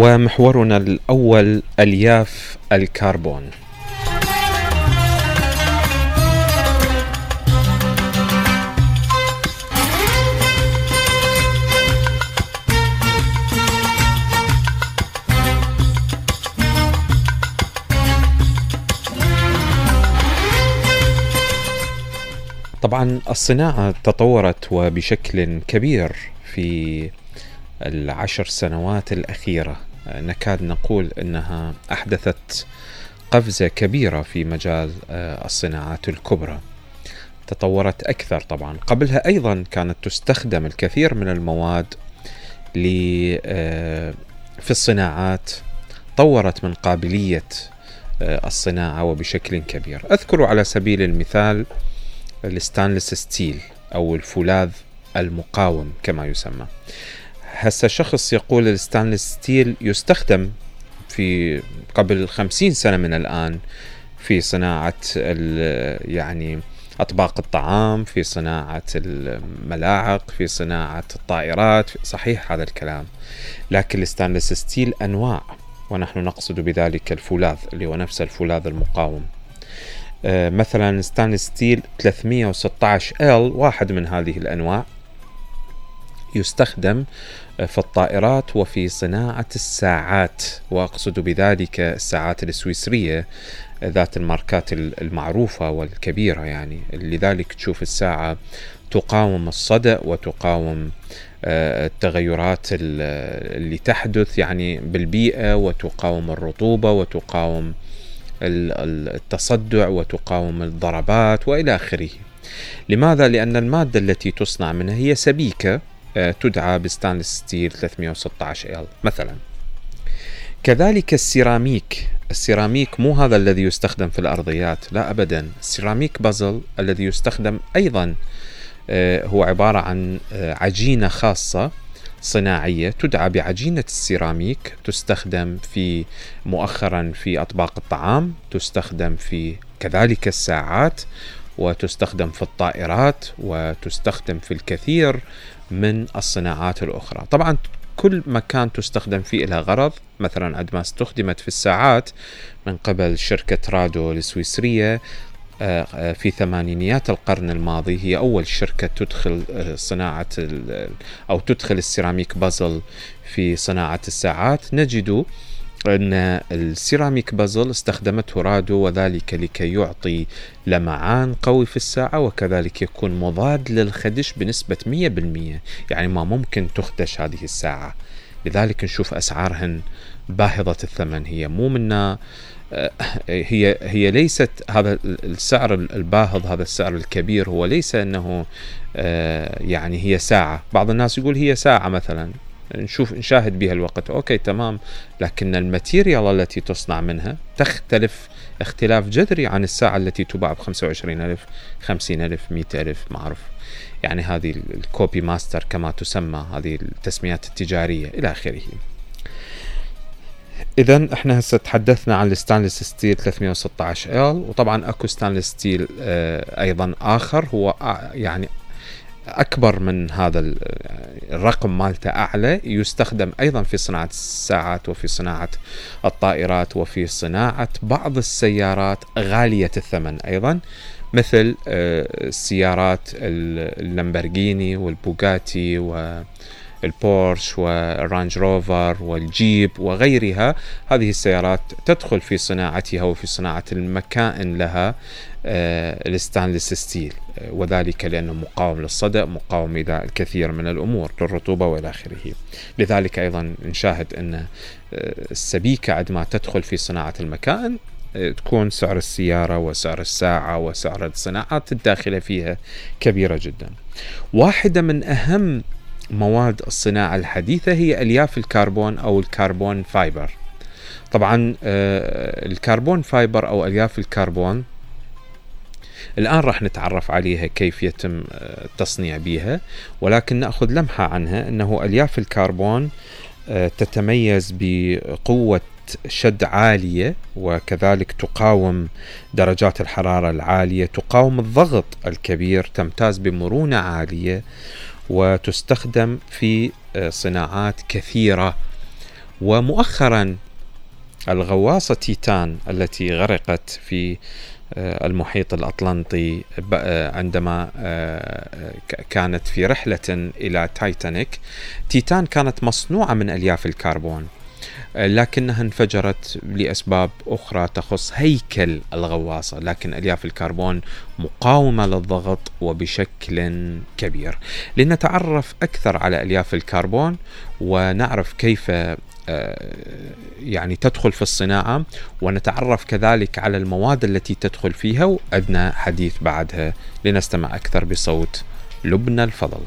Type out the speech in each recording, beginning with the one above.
ومحورنا الأول ألياف الكربون. طبعا الصناعة تطورت وبشكل كبير في العشر سنوات الأخيرة. نكاد نقول أنها أحدثت قفزة كبيرة في مجال آه، الصناعات الكبرى. تطورت أكثر طبعا. قبلها أيضا كانت تستخدم الكثير من المواد آه، في الصناعات طورت من قابلية آه، الصناعة وبشكل كبير. أذكر على سبيل المثال ال stainless steel أو الفولاذ المقاوم كما يسمى. هسه شخص يقول ال stainless steel يستخدم في قبل خمسين سنة من الآن في صناعة يعني أطباق الطعام في صناعة الملاعق في صناعة الطائرات صحيح هذا الكلام. لكن ال stainless steel أنواع ونحن نقصد بذلك الفولاذ اللي هو نفس الفولاذ المقاوم. آه، مثلا stainless steel 316 L واحد من هذه الأنواع. يستخدم آه، في الطائرات وفي صناعة الساعات وأقصد بذلك الساعات السويسرية آه، ذات الماركات المعروفة والكبيرة يعني لذلك تشوف الساعة تقاوم الصدأ وتقاوم التغيرات اللي تحدث يعني بالبيئة وتقاوم الرطوبة وتقاوم التصدع وتقاوم الضربات وإلى آخره. لماذا؟ لأن المادة التي تصنع منها هي سبيكة آه، تدعى ب stainless steel 316 L مثلا. كذلك السيراميك. السيراميك مو هذا الذي يستخدم في الأرضيات لا ابدا. السيراميك بازل الذي يستخدم أيضا آه، هو عبارة عن آه، عجينة خاصة صناعية تدعى بعجينة السيراميك. تستخدم في مؤخرا في أطباق الطعام تستخدم في كذلك الساعات وتستخدم في الطائرات وتستخدم في الكثير من الصناعات الأخرى. طبعا كل مكان تستخدم فيه لها غرض. مثلا عندما استخدمت في الساعات من قبل شركة رادو السويسرية آه، آه، في ثمانينيات القرن الماضي هي أول شركة تدخل آه، صناعة أو تدخل السيراميك بازل في صناعة الساعات. نجد أن السيراميك بازل استخدمته رادو وذلك لكي يعطي لمعان قوي في الساعة وكذلك يكون مضاد للخدش بنسبة 100% يعني ما ممكن تخدش هذه الساعة. لذلك نشوف أسعارهن باهظة الثمن. هي مو منا آه، هي هي ليست هذا السعر الباهظ هذا السعر الكبير هو ليس أنه آه، يعني هي ساعة. بعض الناس يقول هي ساعة مثلا. نشوف نشاهد بها الوقت. OK تمام. لكن ال material التي تصنع منها تختلف اختلاف جذري عن الساعة التي تباع ب 25000 50000 100000 ما أعرف. يعني هذه ال copy master كما تسمى هذه التسميات التجارية إلى آخره. اذا إحنا هسه تحدثنا عن ال stainless steel 316 L وطبعا أكو stainless steel آه أيضا آخر هو يعني أكبر من هذا الرقم مالته أعلى يستخدم أيضا في صناعة الساعات وفي صناعة الطائرات وفي صناعة بعض السيارات غالية الثمن أيضا مثل السيارات اللامبرجيني والبوغاتي و البورش والرانج روفر والجيب وغيرها. هذه السيارات تدخل في صناعتها وفي صناعة المكائن لها. آه، ال stainless steel. آه، وذلك لأنه مقاوم للصدأ مقاوم إلى الكثير من الأمور للرطوبة وإلى آخره. لذلك أيضا نشاهد أن آه، السبيكة عندما تدخل في صناعة المكائن تكون سعر السيارة وسعر الساعة وسعر الصناعات الداخلة فيها كبيرة جدا. واحدة من أهم مواد الصناعة الحديثة هي ألياف الكربون أو ال carbon fiber. طبعا آه، ال carbon fiber أو ألياف الكربون الآن راح نتعرف عليها كيف يتم آه، التصنيع بها ولكن نأخذ لمحة عنها أنه ألياف الكربون آه، تتميز بقوة شد عالية وكذلك تقاوم درجات الحرارة العالية تقاوم الضغط الكبير تمتاز بمرونة عالية وتستخدم في آه، صناعات كثيرة. ومؤخرا الغواصة تيتان التي غرقت في المحيط الأطلنطي آه، عندما آه، كانت في رحلة إلى تايتانيك. تيتان كانت مصنوعة من ألياف الكربون. لكنها انفجرت لأسباب أخرى تخص هيكل الغواصة، لكن ألياف الكربون مقاومة للضغط وبشكل كبير. لنتعرف أكثر على ألياف الكربون ونعرف كيف آه، يعني تدخل في الصناعة ونتعرف كذلك على المواد التي تدخل فيها ولنا حديث بعدها لنستمع أكثر بصوت لبنى الفضل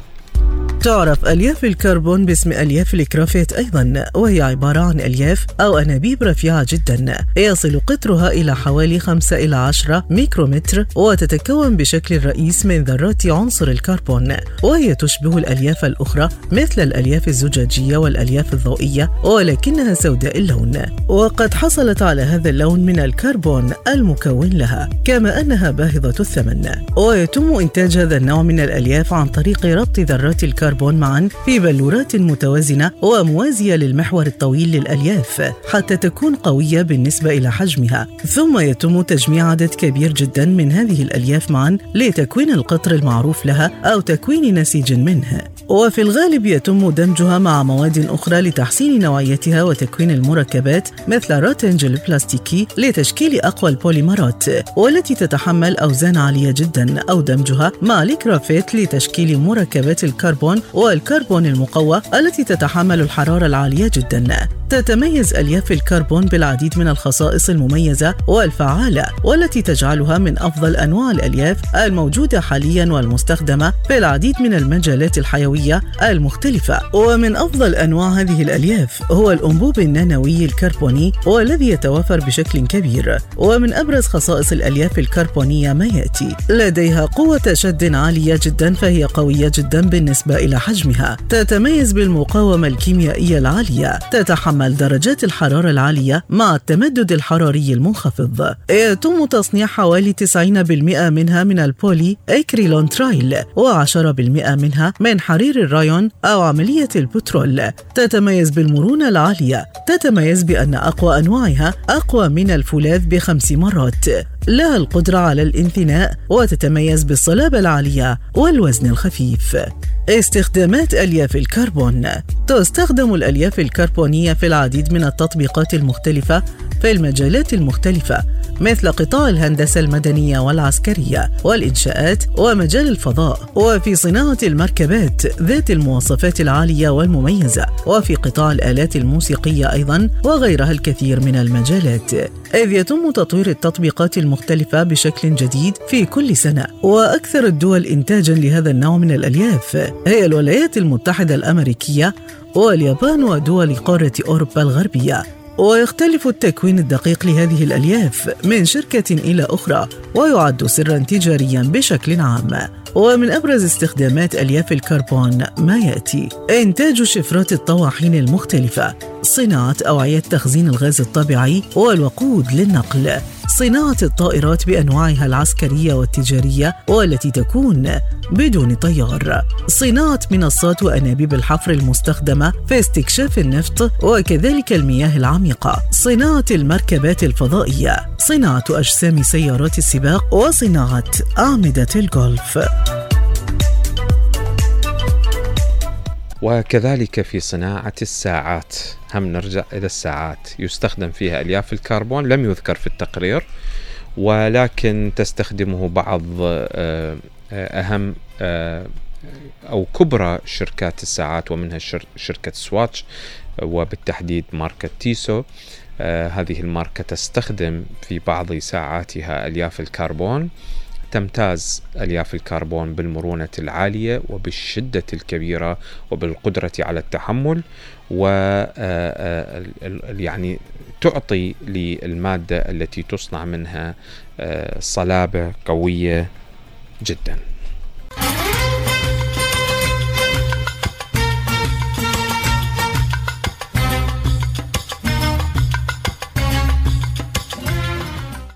تعرف ألياف الكربون باسم ألياف الكرافيت أيضا وهي عبارة عن ألياف أو أنابيب رفيعة جدا. يصل قطرها إلى حوالي 5 إلى 10 ميكرومتر وتتكون بشكل رئيس من ذرات عنصر الكربون. وهي تشبه الألياف الأخرى مثل الألياف الزجاجية والألياف الضوئية ولكنها سوداء اللون. وقد حصلت على هذا اللون من الكربون المكون لها كما أنها باهظة الثمن. ويتم إنتاج هذا النوع من الألياف عن طريق ربط ذرات الكربون الكربون معا في بلورات متوازنة وموازية للمحور الطويل للألياف حتى تكون قوية بالنسبة إلى حجمها. ثم يتم تجميع عدد كبير جدا من هذه الألياف معا لتكوين القطر المعروف لها أو تكوين نسيج منه. وفي الغالب يتم دمجها مع مواد أخرى لتحسين نوعيتها وتكوين المركبات مثل الراتنج البلاستيكي لتشكيل أقوى البوليمرات والتي تتحمل أوزان عالية جدا أو دمجها مع الكرافيت لتشكيل مركبات الكربون والكربون المقوى التي تتحمل الحرارة العالية جدا. تتميز ألياف الكربون بالعديد من الخصائص المميزة والفعالة والتي تجعلها من أفضل أنواع الألياف الموجودة حاليا والمستخدمة في العديد من المجالات الحيوية المختلفة. ومن أفضل أنواع هذه الألياف هو الأنبوب النانوي الكربوني والذي يتوافر بشكل كبير. ومن أبرز خصائص الألياف الكربونية ما يأتي. لديها قوة شد عالية جدا فهي قوية جدا بالنسبة إلى حجمها. تتميز بالمقاومة الكيميائية العالية. تتحمل تتحمل درجات الحرارة العالية مع التمدد الحراري المنخفض. يتم تصنيع حوالي 90% منها من البولي أكريلونيتريل و10% منها من حرير الرايون أو عملية البترول. تتميز بالمرونة العالية. تتميز بأن أقوى أنواعها أقوى من الفولاذ بخمس مرات. لها القدرة على الانثناء وتتميز بالصلابة العالية والوزن الخفيف. استخدامات ألياف الكربون. تستخدم الألياف الكربونية في العديد من التطبيقات المختلفة في المجالات المختلفة مثل قطاع الهندسة المدنية والعسكرية والإنشاءات ومجال الفضاء وفي صناعة المركبات ذات المواصفات العالية والمميزة وفي قطاع الآلات الموسيقية أيضا وغيرها الكثير من المجالات. إذ يتم تطوير التطبيقات المختلفة بشكل جديد في كل سنة وأكثر الدول إنتاجا لهذا النوع من الألياف هي الولايات المتحدة الأمريكية واليابان ودول قارة أوروبا الغربية. ويختلف التكوين الدقيق لهذه الألياف من شركة إلى أخرى ويعد سرا تجاريا بشكل عام. ومن أبرز استخدامات ألياف الكربون ما يأتي إنتاج شفرات الطواحين المختلفة صناعة أوعية تخزين الغاز الطبيعي والوقود للنقل. صناعة الطائرات بأنواعها العسكرية والتجارية والتي تكون بدون طيار. صناعة منصات وأنابيب الحفر المستخدمة في استكشاف النفط وكذلك المياه العميقة. صناعة المركبات الفضائية. صناعة أجسام سيارات السباق وصناعة أعمدة الجولف وكذلك في صناعة الساعات. هم نرجع إلى الساعات. يستخدم فيها ألياف الكربون لم يذكر في التقرير ولكن تستخدمه بعض آه، آه، أهم آه، أو كبرى شركات الساعات ومنها شركة سواتش وبالتحديد ماركة تيسو. هذه الماركة تستخدم في بعض ساعاتها ألياف الكربون. تمتاز ألياف الكربون بالمرونة العالية وبالشدة الكبيرة وبالقدرة على التحمل و آه، آه، يعني تعطي للمادة التي تصنع منها آه، صلابة قوية جدا.